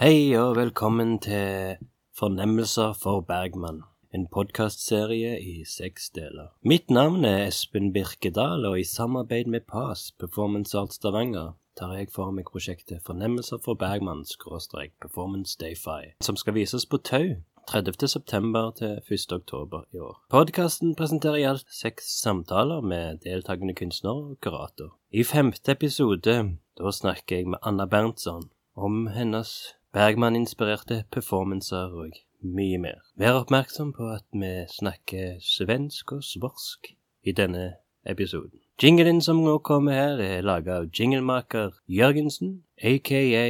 Hei og velkommen til Fornemmelser for Bergman, en podkastserie i seks deler. Mitt navn er Espen Birkedal, og i samarbeid med PAS, Performance Art Stavanger, tar jeg for meg prosjektet Fornemmelser for Bergman, skråstrek Performance Dayfi, som skal vises på Tau 30. september til 1. oktober i år. Podkasten presenterer i alt seks samtaler med deltakende konstnärer og kurator. I femte episode, da snakker jeg med Anna Berntsson om hennes Bergman-inspirerte performancer og mye mer. Vær oppmerksom på at vi snakker svensk og svorsk i denne episoden. Jinglen som nå kommer her, er laga av jinglemaker Jørgensen, aka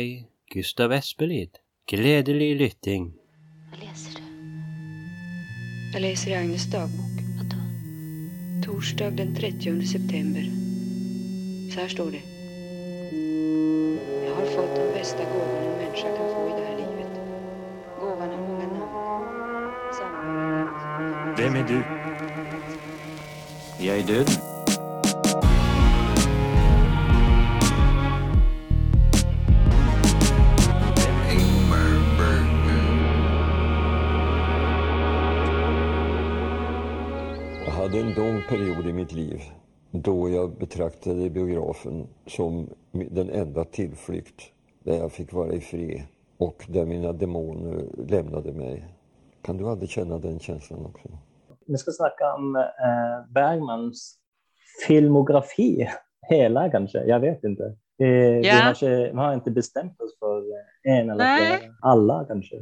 Gustav Espelid. Gledelig lytting. Vad läser du? Jag läser i Agnes dagbok. Vadå? Torsdag den 30 september. Så här står det. Jag har fått bästa gåvorna en människa kan få i det här livet. Gåvan har många namn. Samma. Vem är du? Jag är död. Jag hade en lång period i mitt liv då jag betraktade biografen som den enda tillflykt där jag fick vara i fred och där mina demoner lämnade mig. Kan du aldrig känna den känslan också? Vi ska snacka om eh, Bergmans filmografi, hela kanske, jag vet inte. Eh, vi, Ja. har inte, vi har inte bestämt oss för eh, en eller Nej. Alla kanske.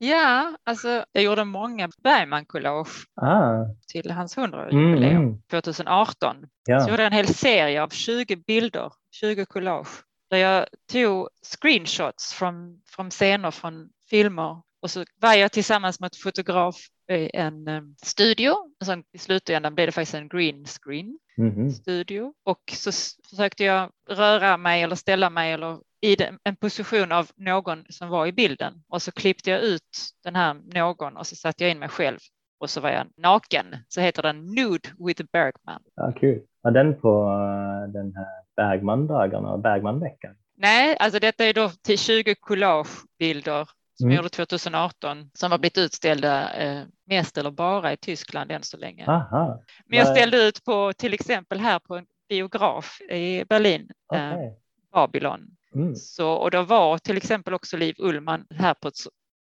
Ja, alltså jag gjorde många Bergman-collage Ah, till hans 100 mm, jubileum mm. 2018. Så Ja. gjorde jag en hel serie av 20 bilder, 20 collage, där jag tog screenshots från, från scener från filmer och så var jag tillsammans med ett fotograf i en eh, studio. Sen I slutändan blev det faktiskt en green screen Mhm. studio och så försökte jag röra mig eller ställa mig eller i en position av någon som var i bilden och så klippte jag ut den här någon och så satte jag in mig själv och så var jag naken. Så heter den Nude with Bergman. Ja, kul. Var den på eh, den här Bergman-dagarna Bergman-veckan? Nej, alltså detta är då till 20 collagebilder som Mm. jag gjorde 2018 som har blivit utställda eh, mest eller bara i Tyskland än så länge. Aha, Men jag ställde ut på till exempel här på en biograf i Berlin, eh, okej. Babylon. Mm. Så, och då var till exempel också Liv Ullman här på ett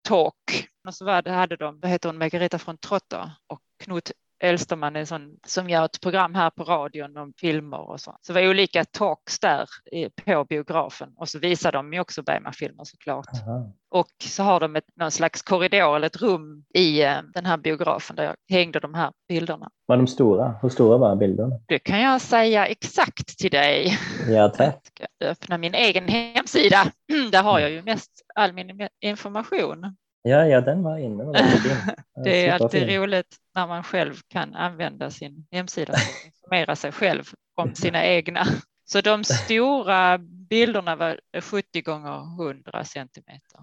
talk. Och så var det, hade de, vad heter hon, Margareta från Trotta och Knut Elsterman är en sån som gör ett program här på radion om filmer och så. Så det var olika talks där på biografen och så visar de ju också Bergman-filmer såklart. Aha. Och så har de ett, någon slags korridor eller ett rum i eh, den här biografen där jag hängde de här bilderna. Var de stora? Hur stora var bilderna? Det kan jag säga exakt till dig. Ja, tack. Ska jag öppna min egen hemsida. Där har jag ju mest all min information. Ja, ja, den var inne. Den var fin. Det är alltid superfin. roligt när man själv kan använda sin hemsida att informera sig själv om sina egna. Så de stora bilderna var 70 gånger 100 centimeter.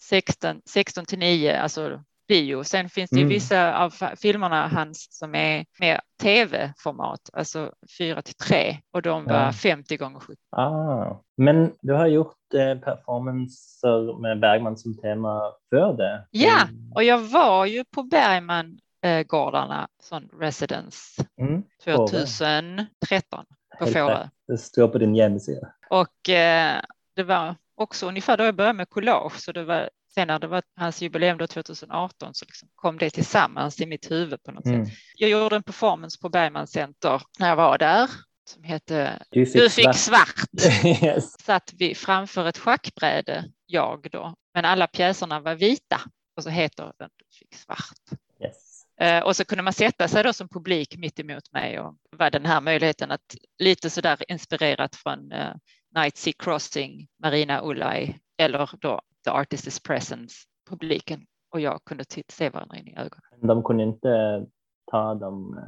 16, 16 till 9, alltså bio. Sen finns det ju Mm. vissa av filmerna hans som är mer tv-format, alltså 4 till 3 och de var Ja. 50 gånger 70. Ah, men du har gjort eh, performancer med Bergman som tema för det? Ja, Mm. och jag var ju på Bergman-gårdarna, sån residence, Mm. Fårö. 2013 på Fårö. Det står på din hemsida. Och eh, det var också ungefär då jag började med collage, så det var sen när det var hans jubileum då 2018 så liksom kom det tillsammans i mitt huvud på något Mm. sätt. Jag gjorde en performance på Bergman Center när jag var där som hette Du fick, Du fick svart. yes. Satt vi framför ett schackbräde, jag då, men alla pjäserna var vita och så heter den Du fick svart. yes. Eh, Och så kunde man sätta sig då som publik mitt emot mig och var den här möjligheten att lite så där inspirerat från uh, Night Sea Crossing, Marina Ulaj eller då The Artist is Presence, publiken och jag kunde se varandra in i ögonen. De kunde inte ta de eh,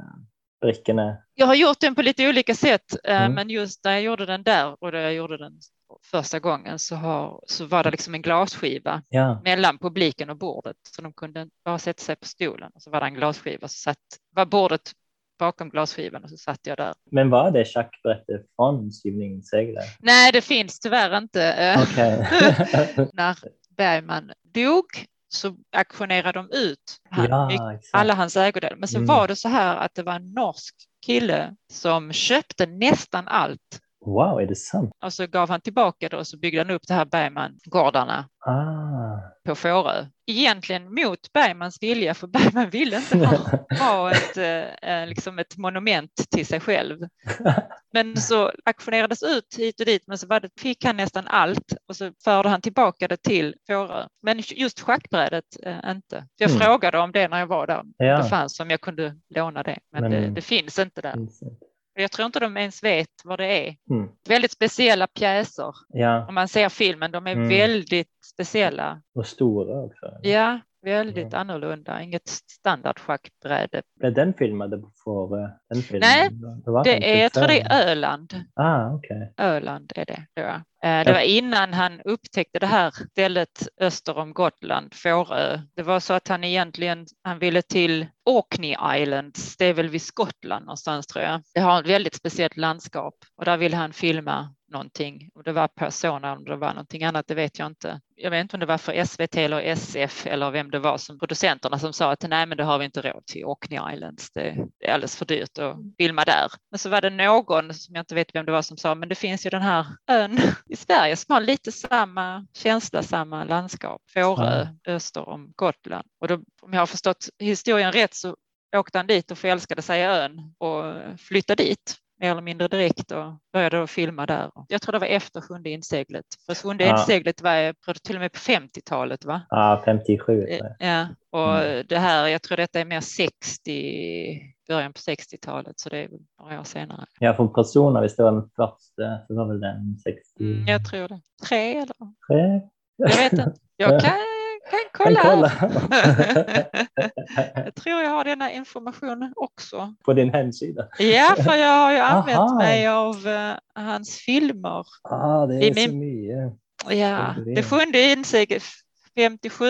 brickorna. Jag har gjort den på lite olika sätt, eh, Mm. men just när jag gjorde den där och då jag gjorde den första gången så, har, så var det liksom en glasskiva Ja, mellan publiken och bordet så de kunde bara sätta sig på stolen och så var det en glasskiva så satt, var bordet bakom glasskivan och så satt jag där. men var det schackbrättet från Syvningsseglare? Nej, det finns tyvärr inte. eh, Okej. när Bergman dog så auktionerade de ut han, Ja, alla hans ägodelar. Men så Mm. var det så här att det var en norsk kille som köpte nästan allt Wow, är det sant? och så gav han tillbaka det och så byggde han upp det här Bergman-gårdarna Ah. På Fårö. Egentligen mot Bergmans vilja, för Bergman ville inte ha, ha ett, eh, eh, liksom ett monument till sig själv. Men så auktionerades ut hit och dit, men så det, fick han nästan allt och så förde han tillbaka det till Fårö. Men just schackbrädet eh, inte. Jag Mm. frågade om det när jag var där. Ja. Det fanns om jag kunde låna det, men, Men- det, det finns inte där. Jag tror inte de ens vet vad det är. Mm. Väldigt speciella pjäser. Ja, Om man ser filmen, de är Mm. väldigt speciella. och stora också. Ja, väldigt Ja. annorlunda. Inget standardschackbräde. Blev den filmade på eh, den filmen? Nej, den Det är, jag tror det är Öland. Ah, okej. Öland är det. Eh, Det var innan han upptäckte det här stället öster om Gotland, Fårö. Det var så att han egentligen han ville till Orkney Islands, det är väl vid Skottland någonstans tror jag. Det har ett väldigt speciellt landskap och där ville han filma någonting. Och det var Persona, om det var någonting annat, det vet jag inte. Jag vet inte om det var för SVT eller SF eller vem det var som producenterna som sa att nej, men det har vi inte råd till Orkney Islands. Det är alldeles för dyrt att filma där. Men så var det någon som jag inte vet vem det var som sa, men det finns ju den här ön i Sverige som har lite samma känsla, samma landskap. Fårö öster om Gotland. Och då, om jag har förstått historien rätt så åkte han dit och förälskade sig i ön och flyttade dit mer eller mindre direkt och började då filma där. Jag tror det var efter sjunde inseglet. För sjunde Ja. inseglet var jag till och med på 50-talet va? Ah, 57. tror jag. Ja, och Mm. det här, jag tror detta är mer 60, början på 60-talet, så det är några år senare. Ja, från Persona, visst det var den första, så var väl den 63? Mm, jag tror det. Tre eller? Tre? Jag vet inte. Jag kan, kan kolla. Kan kolla. jag tror jag har denna information också. På din hemsida? Ja, för jag har ju använt Aha. mig av eh, hans filmer. Ah, det I är så min- mycket. Ja, det sjunde insteget 57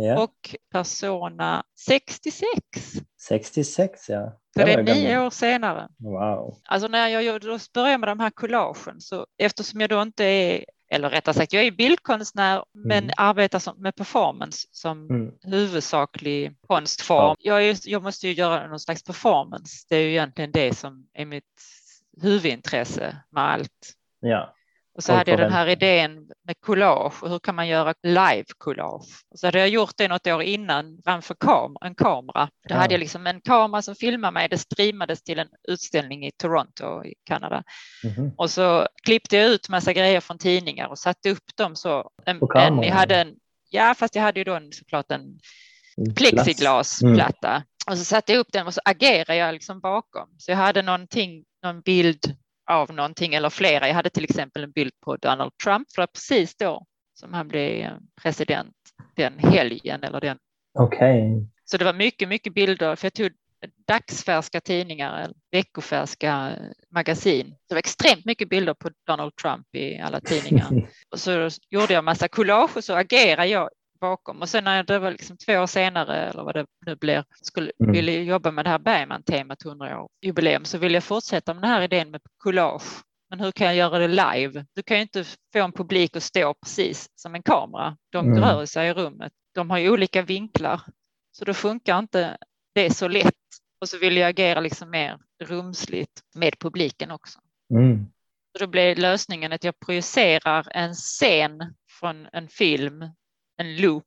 Ja. och Persona 66. 66, ja. Så det är nio gammal. år senare. Wow. Alltså när jag började jag med de här collagen, så eftersom jag då inte är, eller rättare sagt, jag är bildkonstnär men Mm. arbetar som, med performance som Mm. huvudsaklig konstform. Jag, är, jag måste ju göra någon slags performance. Det är ju egentligen det som är mitt huvudintresse med allt. Ja. Och så hade jag den här idén med collage och hur kan man göra live-collage? Och så hade jag gjort det något år innan framför kam en kamera. Då Ja. hade jag liksom en kamera som filmade mig. Det streamades till en utställning i Toronto i Kanada. Mhm. Och så klippte jag ut massa grejer från tidningar och satte upp dem så. En, en, jag hade en, ja, fast jag hade ju då en, såklart en Mm. plexiglasplatta. Och så satte jag upp den och så agerade jag liksom bakom. Så jag hade någonting, någon bild av någonting eller flera. Jag hade till exempel en bild på Donald Trump, för precis då som han blev president den helgen eller den. Okej. Så det var mycket, mycket bilder, för jag tog dagsfärska tidningar, eller veckofärska magasin. Det var extremt mycket bilder på Donald Trump i alla tidningar. Och så gjorde jag massa collage och så agerade jag bakom. Och sen när det var liksom två år senare, eller vad det nu blir, skulle Mm. ville jobba med det här Bergman-temat 100 år jubileum, så ville jag fortsätta med den här idén med collage. Men hur kan jag göra det live? Du kan ju inte få en publik att stå precis som en kamera. De Mm. rör sig i rummet. De har ju olika vinklar, så då funkar inte det så lätt. Och så vill jag agera liksom mer rumsligt med publiken också. Mm. Så då blev lösningen att jag projicerar en scen från en film, en loop,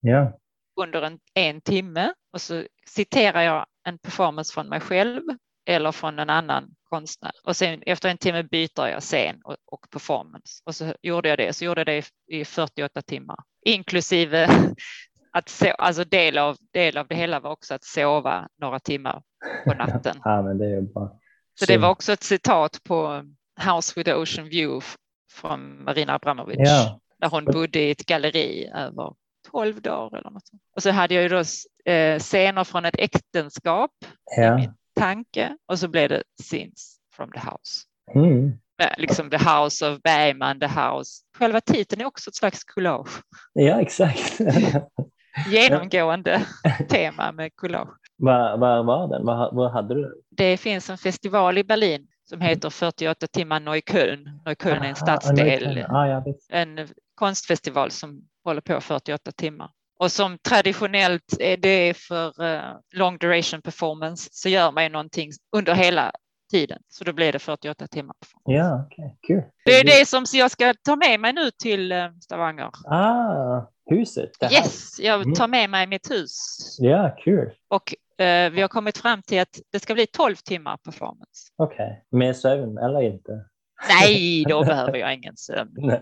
Ja. under en, en timme och så citerar jag en performance från mig själv eller från en annan konstnär. Och sen efter en timme byter jag scen och, och performance. Och så gjorde jag det. Så gjorde jag det i, i 48 timmar, inklusive att so, alltså del av, del av det hela var också att sova några timmar på natten. ja, men det är ju bra. Så det var också ett citat på House with the Ocean View från Marina Abramovic. Ja. Där hon bodde i ett galleri över 12 dagar eller något. sånt. Och så hade jag ju då eh, scener från ett äktenskap, Ja. min tanke, och så blev det scenes from the house. Mm. Eh, Liksom the house of Bergman, the house. Själva titeln är också ett slags collage. ja, exakt. Genomgående tema med collage. Var, var var den? Var, var hade du den? Det finns en festival i Berlin som heter 48 timmar Neukölln. Neukölln är en Ah, stadsdel. Ah, visst. en konstfestival som håller på 48 timmar. Och som traditionellt är det för uh, long duration performance så gör man ju någonting under hela tiden. Så då blir det 48 timmar. Ja, okay. kul. Det är det som jag ska ta med mig nu till uh, Stavanger. Ah, huset? Yes, jag mm. tar med mig mitt hus. Ja, kul. Och uh, vi har kommit fram till att det ska bli 12 timmar performance. Okej, okay. med sömn eller inte? Nej, då behöver jag ingen sömn.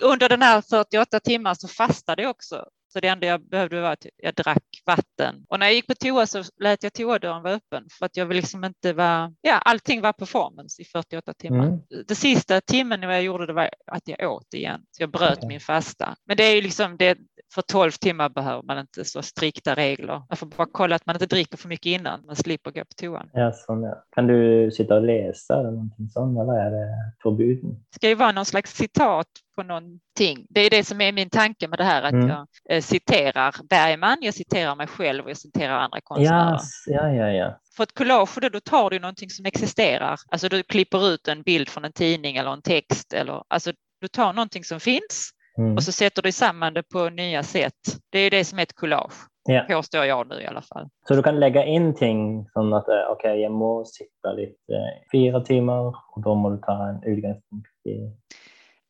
Under den här 48 timmar så fastade jag också. Så det enda jag behövde var att jag drack vatten. Och när jag gick på toa så lät jag toadörren vara öppen för att jag vill liksom inte vara, ja allting var performance i 48 timmar. Mm. Det sista timmen när jag gjorde det var att jag åt igen. Så jag bröt okay. min fasta. Men det är ju liksom det, för 12 timmar behöver man inte så strikta regler. Man får bara kolla att man inte dricker för mycket innan man slipper gå på toan. Ja, sån, ja. Kan du sitta och läsa eller någonting sånt eller är det förbjuden? Det ska ju vara någon slags citat på någonting. Det är det som är min tanke med det här att mm. jag eh, citerar Bergman, jag citerar mig själv och jag citerar andra konstnärer. Yes. Ja, ja, ja. För ett collage, då, då tar du någonting som existerar. Alltså du klipper ut en bild från en tidning eller en text eller alltså du tar någonting som finns Mm. Och så sätter du samman det på nya sätt. Det är det som är ett collage, ja. påstår jag nu i alla fall. Så du kan lägga in ting som att eh, okej, okay, jag må sitta lite eh, fyra timmar och då må du ta en utgångspunkt i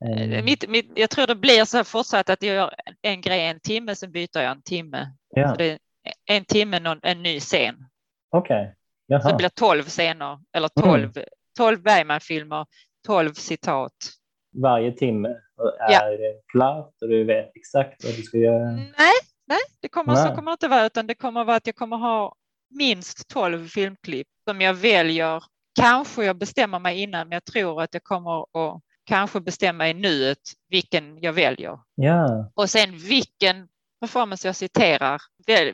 Mm. Mitt, mitt, jag tror det blir så här fortsatt att jag gör en grej en timme, sen byter jag en timme. Ja. Så det är en timme, någon, en ny scen. Okej. Okay. Så det blir tolv scener, eller tolv, mm. tolv Bergman-filmer, tolv citat. Varje timme är ja. klart och du vet exakt vad du ska göra? Nej, nej det kommer, nej. så kommer det inte vara, utan det kommer vara att jag kommer ha minst tolv filmklipp som jag väljer. Kanske jag bestämmer mig innan, men jag tror att jag kommer att kanske bestämma i nuet vilken jag väljer. Ja. Och sen vilken performance jag citerar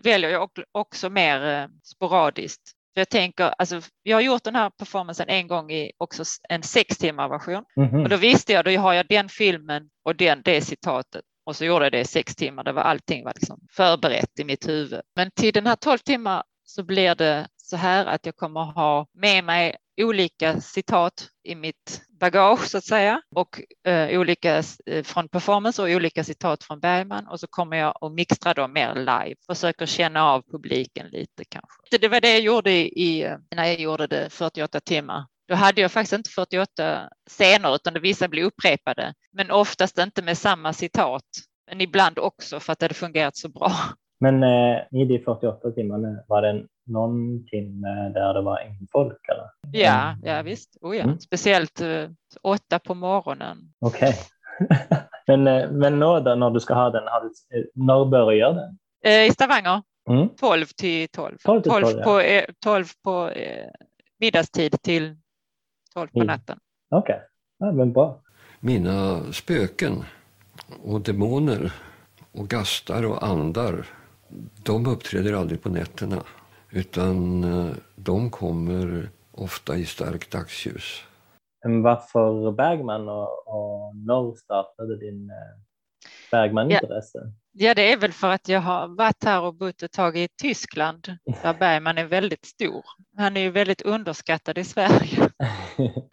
väljer jag också mer eh, sporadiskt. För jag tänker, alltså, jag har gjort den här performancen en gång i också en sex timmar version mm -hmm. och då visste jag, då har jag den filmen och den, det citatet och så gjorde jag det i sex timmar. Det var allting var liksom förberett i mitt huvud. Men till den här tolv timmar så blir det så här att jag kommer ha med mig olika citat i mitt bagage så att säga och eh, olika eh, från performance och olika citat från Bergman och så kommer jag och mixtra dem mer live, försöker känna av publiken lite kanske. Det var det jag gjorde i, eh, när jag gjorde det 48 timmar. Då hade jag faktiskt inte 48 scener utan det vissa blev upprepade, men oftast inte med samma citat, men ibland också för att det hade fungerat så bra. Men eh, i de 48 timmarna, var det en någon timme där det var ingen folk? Eller? Ja, ja visst. Oh, ja. Mm. Speciellt eh, åtta på morgonen. Okej. Okay. men eh, men när, när du ska ha den, har du, eh, när börjar den? Eh, I Stavanger. Mm. 12 till 12. 12, till 12, 12 på, eh, 12 på eh, middagstid till 12 på natten. Okej, okay. ja, men bra. Mina spöken och demoner och gastar och andar de uppträder aldrig på nätterna utan eh, de kommer ofta i starkt dagsljus. Varför Bergman och, och när startade din eh, Bergman-intresse? Ja. Ja, det är väl för att jag har varit här och bott ett tag i Tyskland där Bergman är väldigt stor. Han är ju väldigt underskattad i Sverige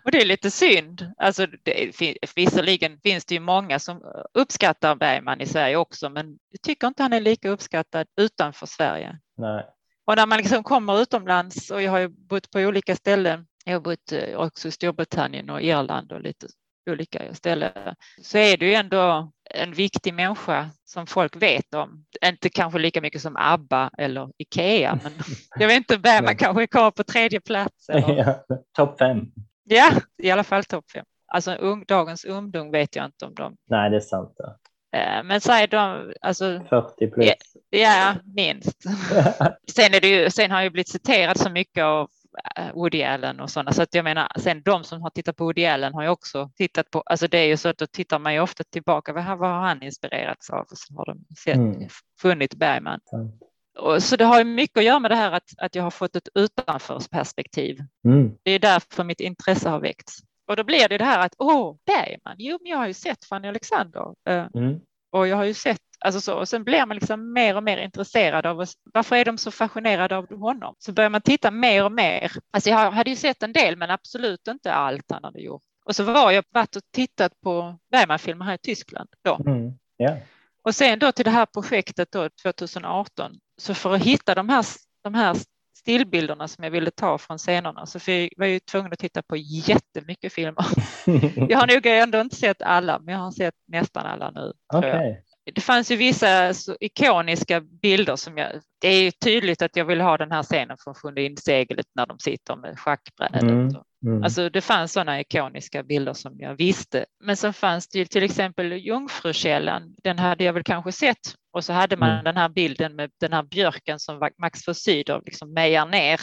och det är lite synd. Alltså, det, visserligen finns det ju många som uppskattar Bergman i Sverige också, men jag tycker inte han är lika uppskattad utanför Sverige. Nej. Och när man liksom kommer utomlands och jag har ju bott på olika ställen. Jag har bott eh, också i Storbritannien och Irland och lite olika ställen så är du ändå en viktig människa som folk vet om. Inte kanske lika mycket som ABBA eller Ikea, men jag vet inte, Bergman kanske kommer på tredje plats. Ja, topp fem. Ja, i alla fall topp fem. Alltså un, dagens ungdom vet jag inte om dem. Nej, det är sant. Ja. Eh, men säg de, alltså. 40 plus. Ja, minst. sen, är det ju, sen har jag blivit citerad så mycket av Eh, Woody Allen och sådana. Så att jag menar, sen de som har tittat på Woody Allen har ju också tittat på, alltså det är ju så att då tittar man ju ofta tillbaka, vad, vad har han inspirerats av? Och så har de sett, mm. funnit Bergman. Mm. Och, så det har ju mycket att göra med det här att, att jag har fått ett utanförsperspektiv. Mm. Det är därför mitt intresse har väckts. Och då blir det det här att, åh, Bergman, jo, men jag har ju sett Fanny Alexander. Eh, mm. Och jag har ju sett Alltså så, och sen blir man liksom mer och mer intresserad av varför är de så fascinerade av honom? Så börjar man titta mer och mer. Alltså jag hade ju sett en del, men absolut inte allt han hade gjort. Och så var jag varit och tittat på Bergman-filmer här i Tyskland då. Mm. Ja. Och sen då till det här projektet då 2018, så för att hitta de här, de här stillbilderna som jag ville ta från scenerna så var jag tvungen att titta på jättemycket filmer. Jag har nog ändå inte sett alla, men jag har sett nästan alla nu. jag. Okej. Det fanns ju vissa ikoniska bilder som jag, det är ju tydligt att jag vill ha den här scenen från Sjunde inseglet när de sitter med schackbrädet. Mm. Mm. Alltså det fanns sådana ikoniska bilder som jag visste. Men så fanns det ju till exempel Jungfrukällan. Den hade jag väl kanske sett. Och så hade man Mm. den här bilden med den här björken som Max von Sydow liksom mejar ner.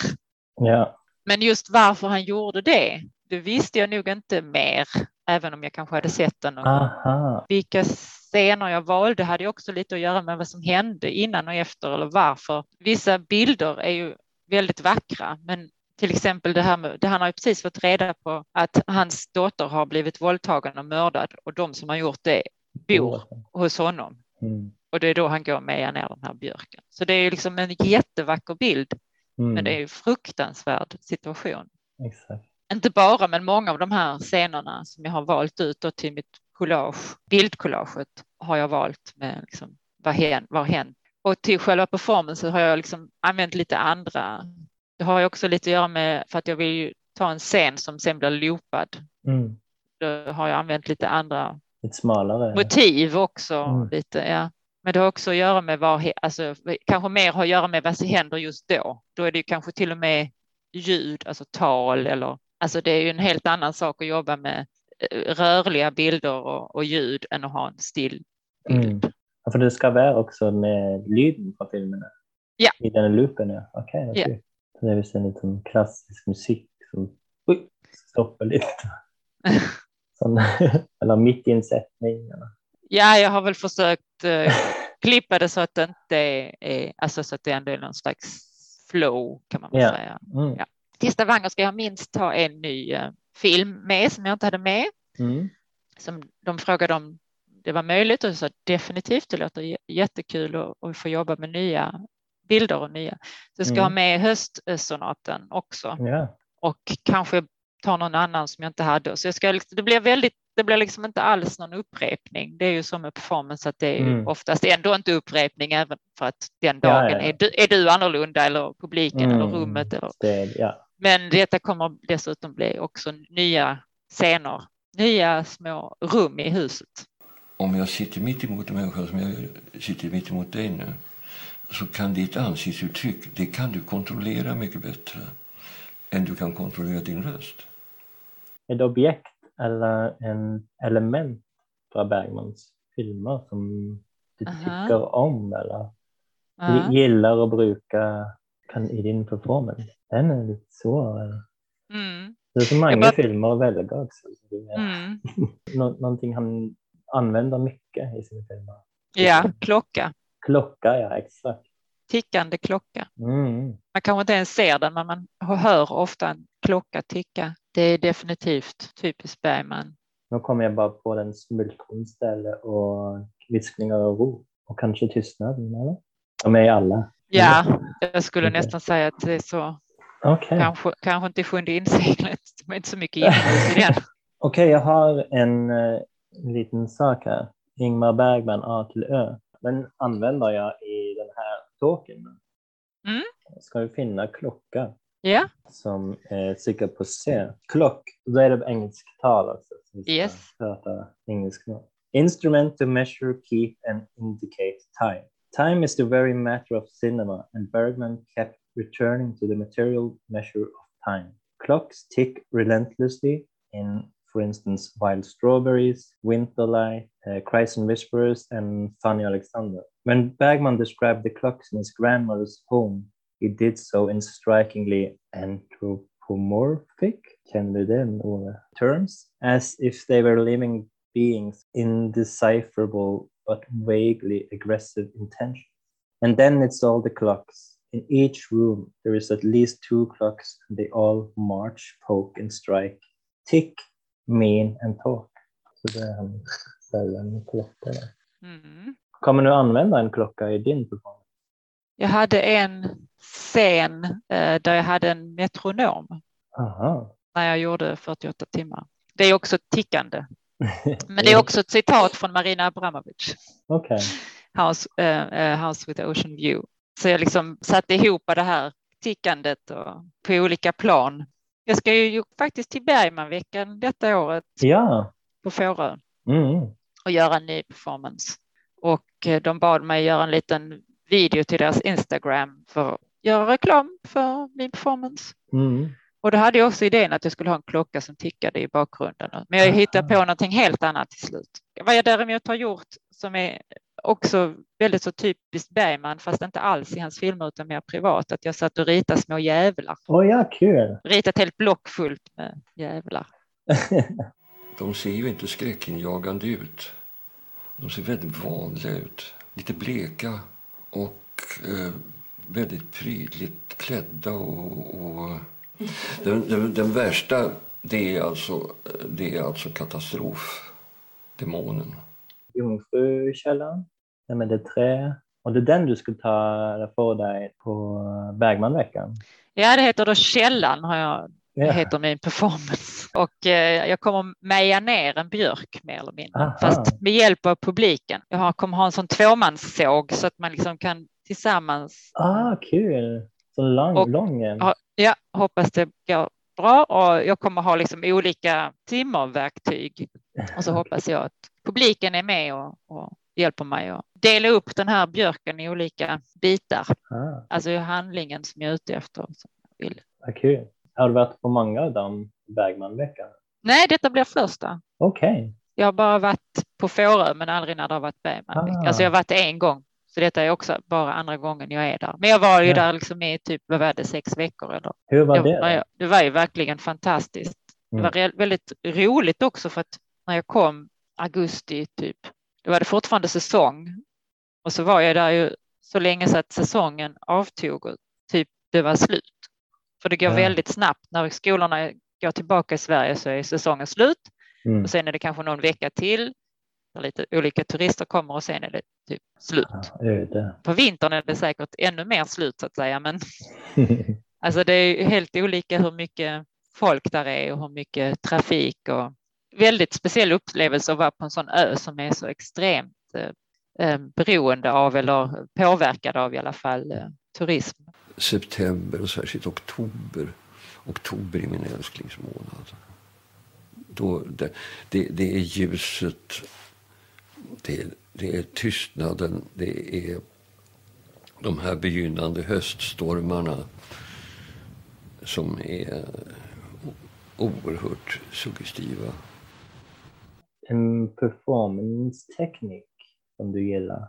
ja. Men just varför han gjorde det, det visste jag nog inte mer, även om jag kanske hade sett den. Aha. Vilka scener jag valde hade också lite att göra med vad som hände innan och efter eller varför. Vissa bilder är ju väldigt vackra, men till exempel det här med, det han har ju precis fått reda på att hans dotter har blivit våldtagen och mördad och de som har gjort det bor hos honom. Mm. Och det är då han går med ner den här björken. Så det är liksom en jättevacker bild, Mm. men det är ju en fruktansvärd situation. Exakt. Inte bara, men många av de här scenerna som jag har valt ut till mitt collage, bildcollaget har jag valt med liksom, vad, har hänt? Och till själva performancen har jag liksom använt lite andra. Det har ju också lite att göra med för att jag vill ju ta en scen som sen blir loopad. Mm. Då har jag använt lite andra Lite smalare. motiv också. Mm. Lite, ja. Men det har också att göra med vad, alltså, kanske mer har att göra med vad som händer just då. Då är det ju kanske till och med ljud, alltså tal eller, alltså det är ju en helt annan sak att jobba med rörliga bilder och, och ljud än att ha en still bild. Mm. Ja, för det ska vara också med lyden på filmerna? Ja. I den loopen, ja. Okej, Ja. okej. Så det är visst en liten klassisk musik som oj, stoppar lite. Sån, eller mitt i en sättning. Eller. Ja, jag har väl försökt eh, klippa det så att det inte är, är alltså så att det ändå är någon slags flow kan man väl Ja. säga. Mm. Ja. Till Stavanger ska jag minst ta en ny eh, film med som jag inte hade med. Mm. som de frågade om det var möjligt och jag sa definitivt, det låter jättekul och, och få jobba med nya bilder och nya. Så jag ska Mm. ha med höstsonaten också Ja. och kanske ta någon annan som jag inte hade. Så jag ska, liksom- det blir väldigt, det blir liksom inte alls någon upprepning. Det är ju som med performance att det är Mm. oftast ändå inte upprepning även för att den Ja, dagen ja. Är, du, är du annorlunda eller publiken eller Mm. rummet. Eller, Det, ja. Men detta kommer dessutom bli också nya scener, nya små rum i huset. Om jag sitter mitt emot en människa som jag sitter mitt emot dig nu så kan ditt ansiktsuttryck det kan du kontrollera mycket bättre än du kan kontrollera din röst. Ett objekt eller en element från Bergmans filmer som du Aha. tycker om eller Ja. gillar och brukar kan, i din performance? Den är lite svår. eller? Mm. Det är så många bara- filmer att välja också. Mm. nå- någonting han använder mycket i sina filmer. Ja, klocka. Klocka, ja exakt. Tickande klocka. Mm. Man kanske inte ens ser den, men man hör ofta en klocka ticka. Det är definitivt typiskt Bergman. Nu kommer jag bara på den smultronställe och viskningar och ro. Och kanske tystnaden, eller? De är alla. Ja, jag skulle Okej. nästan säga att det är så. Okej. Kanske, kanske inte sjunde inseglet. Är inte så mycket inomhus i den. Okej, jag har en eh, liten sak här. Ingmar Bergman, A till Ö. Den använder jag i den här talken. Mm. Ska vi finna klocka Ja, som är sikker på C. Klock, då är det engelsktal också. Yes. Prata engelska. Instrument to measure, keep and indicate time. Time is the very matter of cinema and Bergman kept returning to the material measure of time. Clocks tick relentlessly in, for instance, Wild Strawberries, Winterlight, uh, Cries and Whispers, and Fanny Alexander. When Bergman described the clocks in his grandmother's home, he did so in strikingly anthropomorphic, känner? Terms, as if they were living beings indecipherable but vaguely aggressive intention. And then it's all the clocks. In each room, there is at least two clocks, and they all march, poke, and strike, tick, mean, and talk. Så det säger med klocka där. mm. Kommer du använda en klocka i din performance? Jag hade en scen eh, där jag hade en metronom Aha. när jag gjorde 48 timmar. Det är också tickande. Men det är också ett citat från Marina Abramovic, Okej. House, eh, House with Ocean View. Så jag liksom satte ihop det här tickandet och på olika plan. Jag ska ju faktiskt till Bergmanveckan detta året Ja. på Fårö Mm. och göra en ny performance. Och eh, de bad mig göra en liten video till deras Instagram för att göra reklam för min performance. Mm. Och då hade jag också idén att jag skulle ha en klocka som tickade i bakgrunden. Men jag hittade på någonting helt annat till slut. Vad jag däremot har gjort som är också väldigt så typiskt Bergman, fast inte alls i hans filmer utan mer privat, att jag satt och ritade små djävlar. Åh ja, kul. Ritat helt block fullt med djävlar. De ser ju inte skräckinjagande ut. De ser väldigt vanliga ut. Lite bleka och eh, väldigt prydligt klädda. Och, och den, den, den värsta, det är alltså, det är alltså katastrofdemonen. Jungfrukällan, den med det trä. Och det är den du skulle ta för dig på Bergmanveckan? Ja, det heter då Källan har jag Ja. heter min performance. Och eh, jag kommer meja ner en björk mer eller mindre, Aha. fast med hjälp av publiken. Jag har- kommer ha en sån tvåmanssåg så att man liksom kan tillsammans. Ah, kul. Så lång, Och- lång en. Ja, ja, hoppas det går bra och jag kommer ha liksom olika timmerverktyg och så hoppas jag att publiken är med och, och hjälper mig att dela upp den här björken i olika bitar. Ah, Alltså handlingen som jag är ute efter. som jag vill. vad kul. Har du varit på många av dem Bergmanveckan? Nej, detta blir första. Okej. Jag har bara varit på Fårö men aldrig när det har varit Bergman. Ah. Alltså jag har varit en gång. Så detta är också bara andra gången jag är där. Men jag var ju Ja. där liksom i typ, vad var det, sex veckor eller? Hur var det? då? ja, det var ju verkligen fantastiskt. Det Mm. var re- väldigt roligt också för att när jag kom augusti typ, då var det fortfarande säsong. Och så var jag där ju så länge så att säsongen avtog och typ det var slut. För det går Ja. väldigt snabbt. När skolorna går tillbaka i Sverige så är säsongen slut Mm. och sen är det kanske någon vecka till. Där lite olika turister kommer och sen är det typ slut. Ja. På vintern är det säkert ännu mer slut så att säga, men Alltså det är helt olika hur mycket folk där är och hur mycket trafik och väldigt speciell upplevelse att vara på en sån ö som är så extremt eh, eh, beroende av eller påverkad av i alla fall eh, turism. September och särskilt oktober. Oktober är min älsklingsmånad. Då, det, det, det är ljuset, det, det är tystnaden, det är de här begynnande höststormarna som är oerhört suggestiva. en performance-teknik som du gillar?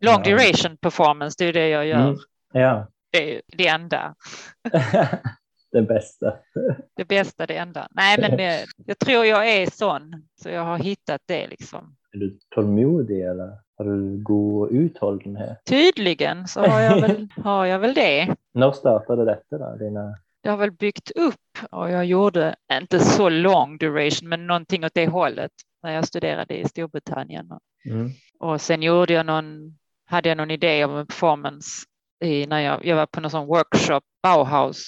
Long duration performance, det är det jag gör. Mm. Ja, Det är det enda. det bästa. Det bästa, det enda. Nej, men eh, jag tror jag är sån, så jag har hittat det liksom. Är du tålmodig eller har du god uthållighet? Tydligen så har jag väl, har jag väl det. När startade detta då? Dina... Det har väl byggt upp och jag gjorde inte så long duration, men någonting åt det hållet när jag studerade i Storbritannien. Mm. Och sen gjorde jag någon, hade jag någon idé om en performance i, när jag, jag var på någon sån workshop, Bauhaus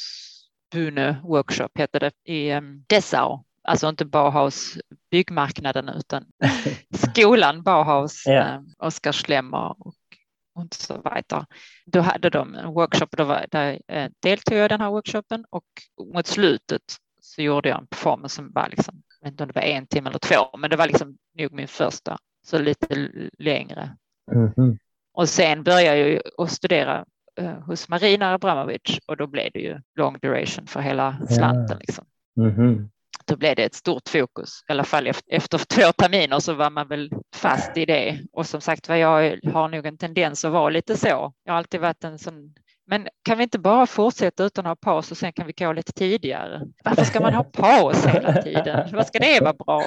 Bühne workshop hette det i um, Dessau. Alltså inte Bauhaus byggmarknaden utan skolan Bauhaus, Ja. um, Oskar Schlemmer och, och så vidare. Då hade de en workshop, då var, där eh, deltog jag i den här workshopen och mot slutet så gjorde jag en performance som var liksom, jag vet inte om det var en timme eller två, men det var liksom nog min första, så lite längre. Mhm. Och sen började jag ju studera eh, hos Marina Abramovic och då blev det ju long duration för hela slanten. Liksom. Mhm. Då blev det ett stort fokus, i alla fall efter två terminer så var man väl fast i det. Och som sagt var, jag har nog en tendens att vara lite så. Jag har alltid varit en sån men kan vi inte bara fortsätta utan att ha paus och sen kan vi gå lite tidigare? Varför ska man ha paus hela tiden? Vad ska det vara bra?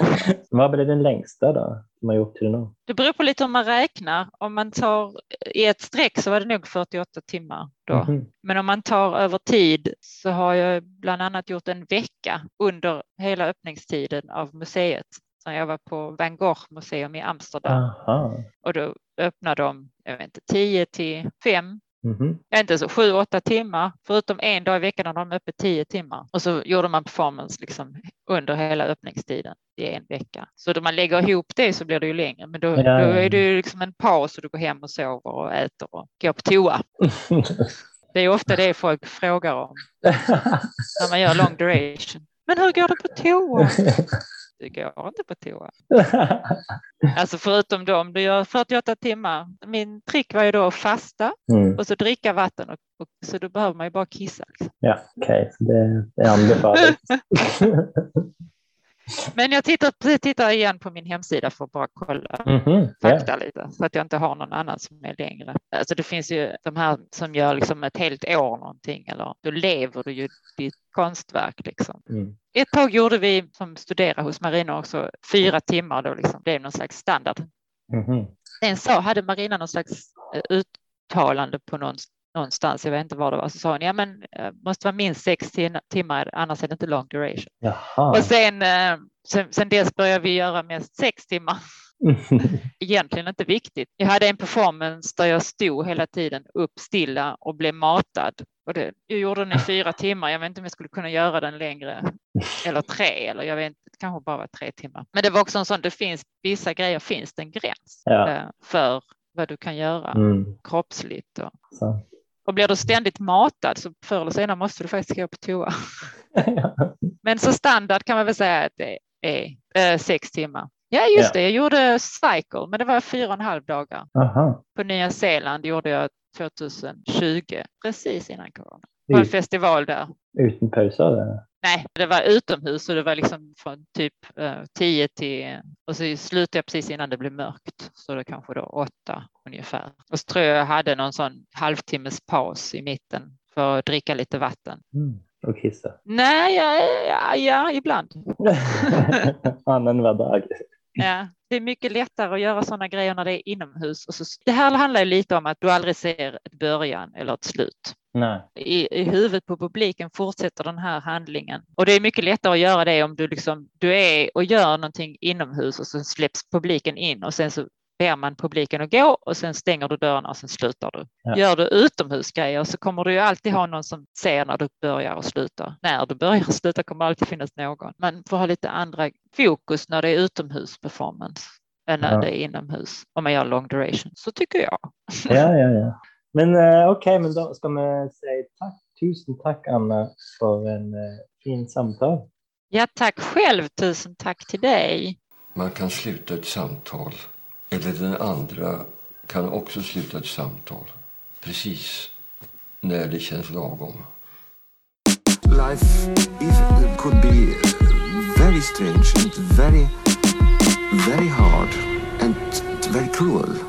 Vad blev den längsta då? Har gjort till nu? Det beror på lite hur man räknar. Om man tar i ett streck så var det nog 48 timmar då. Mhm. Men om man tar över tid så har jag bland annat gjort en vecka under hela öppningstiden av museet. Jag var på Van Gogh museum i Amsterdam Aha. och då öppnade de jag vet inte, 10 till 5 Mhm. Inte så sju, åtta timmar, förutom en dag i veckan när de öppet tio timmar. Och så gjorde man performance liksom under hela öppningstiden i en vecka. Så då man lägger ihop det så blir det ju längre, men då, Ja, då är det ju liksom en paus och du går hem och sover och äter och går på toa. Det är ofta det folk frågar om när man gör long duration. Men hur går det på toa? Det går inte på toa. Alltså förutom då om du gör 48 timmar. Min trick var ju då att fasta mm. och så dricka vatten och, och så då behöver man ju bara kissa. Liksom. Ja, okej, så det, det är anbefalet. Men jag tittar, tittar igen på min hemsida för att bara kolla Mhm, ja. fakta lite så att jag inte har någon annan som är längre. Alltså det finns ju de här som gör liksom ett helt år någonting eller då lever du ju ditt konstverk liksom. Mm. Ett tag gjorde vi som studerade hos Marina också fyra timmar då liksom blev någon slags standard. Mhm. Sen sa, hade Marina någon slags eh, uttalande på någon, någonstans, jag vet inte var det var, så sa hon ja men eh, måste vara minst sex tim- timmar annars är det inte long duration. Jaha. Och sen, eh, sen, sen dess började vi göra mest sex timmar. Egentligen inte viktigt. Jag hade en performance där jag stod hela tiden upp stilla och blev matad. Och det, jag gjorde den i fyra timmar. Jag vet inte om jag skulle kunna göra den längre. Eller tre, eller jag vet inte, det kanske bara var tre timmar. Men det var också en sån, det finns vissa grejer, finns det en gräns Ja. eh, för vad du kan göra Mm. kroppsligt. Och, Så. Och blir du ständigt matad så förr eller senare måste du faktiskt gå på toa. Men så standard kan man väl säga att det är eh, sex timmar. Ja, just Ja. det. Jag gjorde cycle, men det var fyra och en halv dagar. Aha. På Nya Zeeland gjorde jag 2020, precis innan corona. Det var en festival där. Utan eller? Nej, det var utomhus och det var liksom från typ eh, 10 till och så slutade jag precis innan det blev mörkt. Så det kanske då åtta ungefär. Och så tror jag jag hade någon sån halvtimmes paus i mitten för att dricka lite vatten. Mm. Och kissa? Nej, ja, ja, ja ibland. Annanvar dag. Ja, det är mycket lättare att göra sådana grejer när det är inomhus. Och så, det här handlar lite om att du aldrig ser ett början eller ett slut. Nej. I, I huvudet på publiken fortsätter den här handlingen. Och det är mycket lättare att göra det om du, liksom, du är och gör någonting inomhus och så släpps publiken in och sen så ber man publiken att gå och sen stänger du dörrarna och sen slutar du. Ja. Gör du utomhusgrejer så kommer du ju alltid ha någon som ser när du börjar och slutar. När du börjar och slutar kommer det alltid finnas någon. Man får ha lite andra fokus när det är utomhusperformance än när Ja. det är inomhus. Om man gör long duration, så tycker jag. Ja, ja, ja. Men eh, okej, men då ska man säga tack. Tusen tack Anna för en uh, fin samtal. Ja, tack själv. Tusen tack till dig. Man kan sluta ett samtal, eller den andra kan också sluta ett samtal. Precis när det känns lagom. life is, could be very strange and very, very hard and very cruel.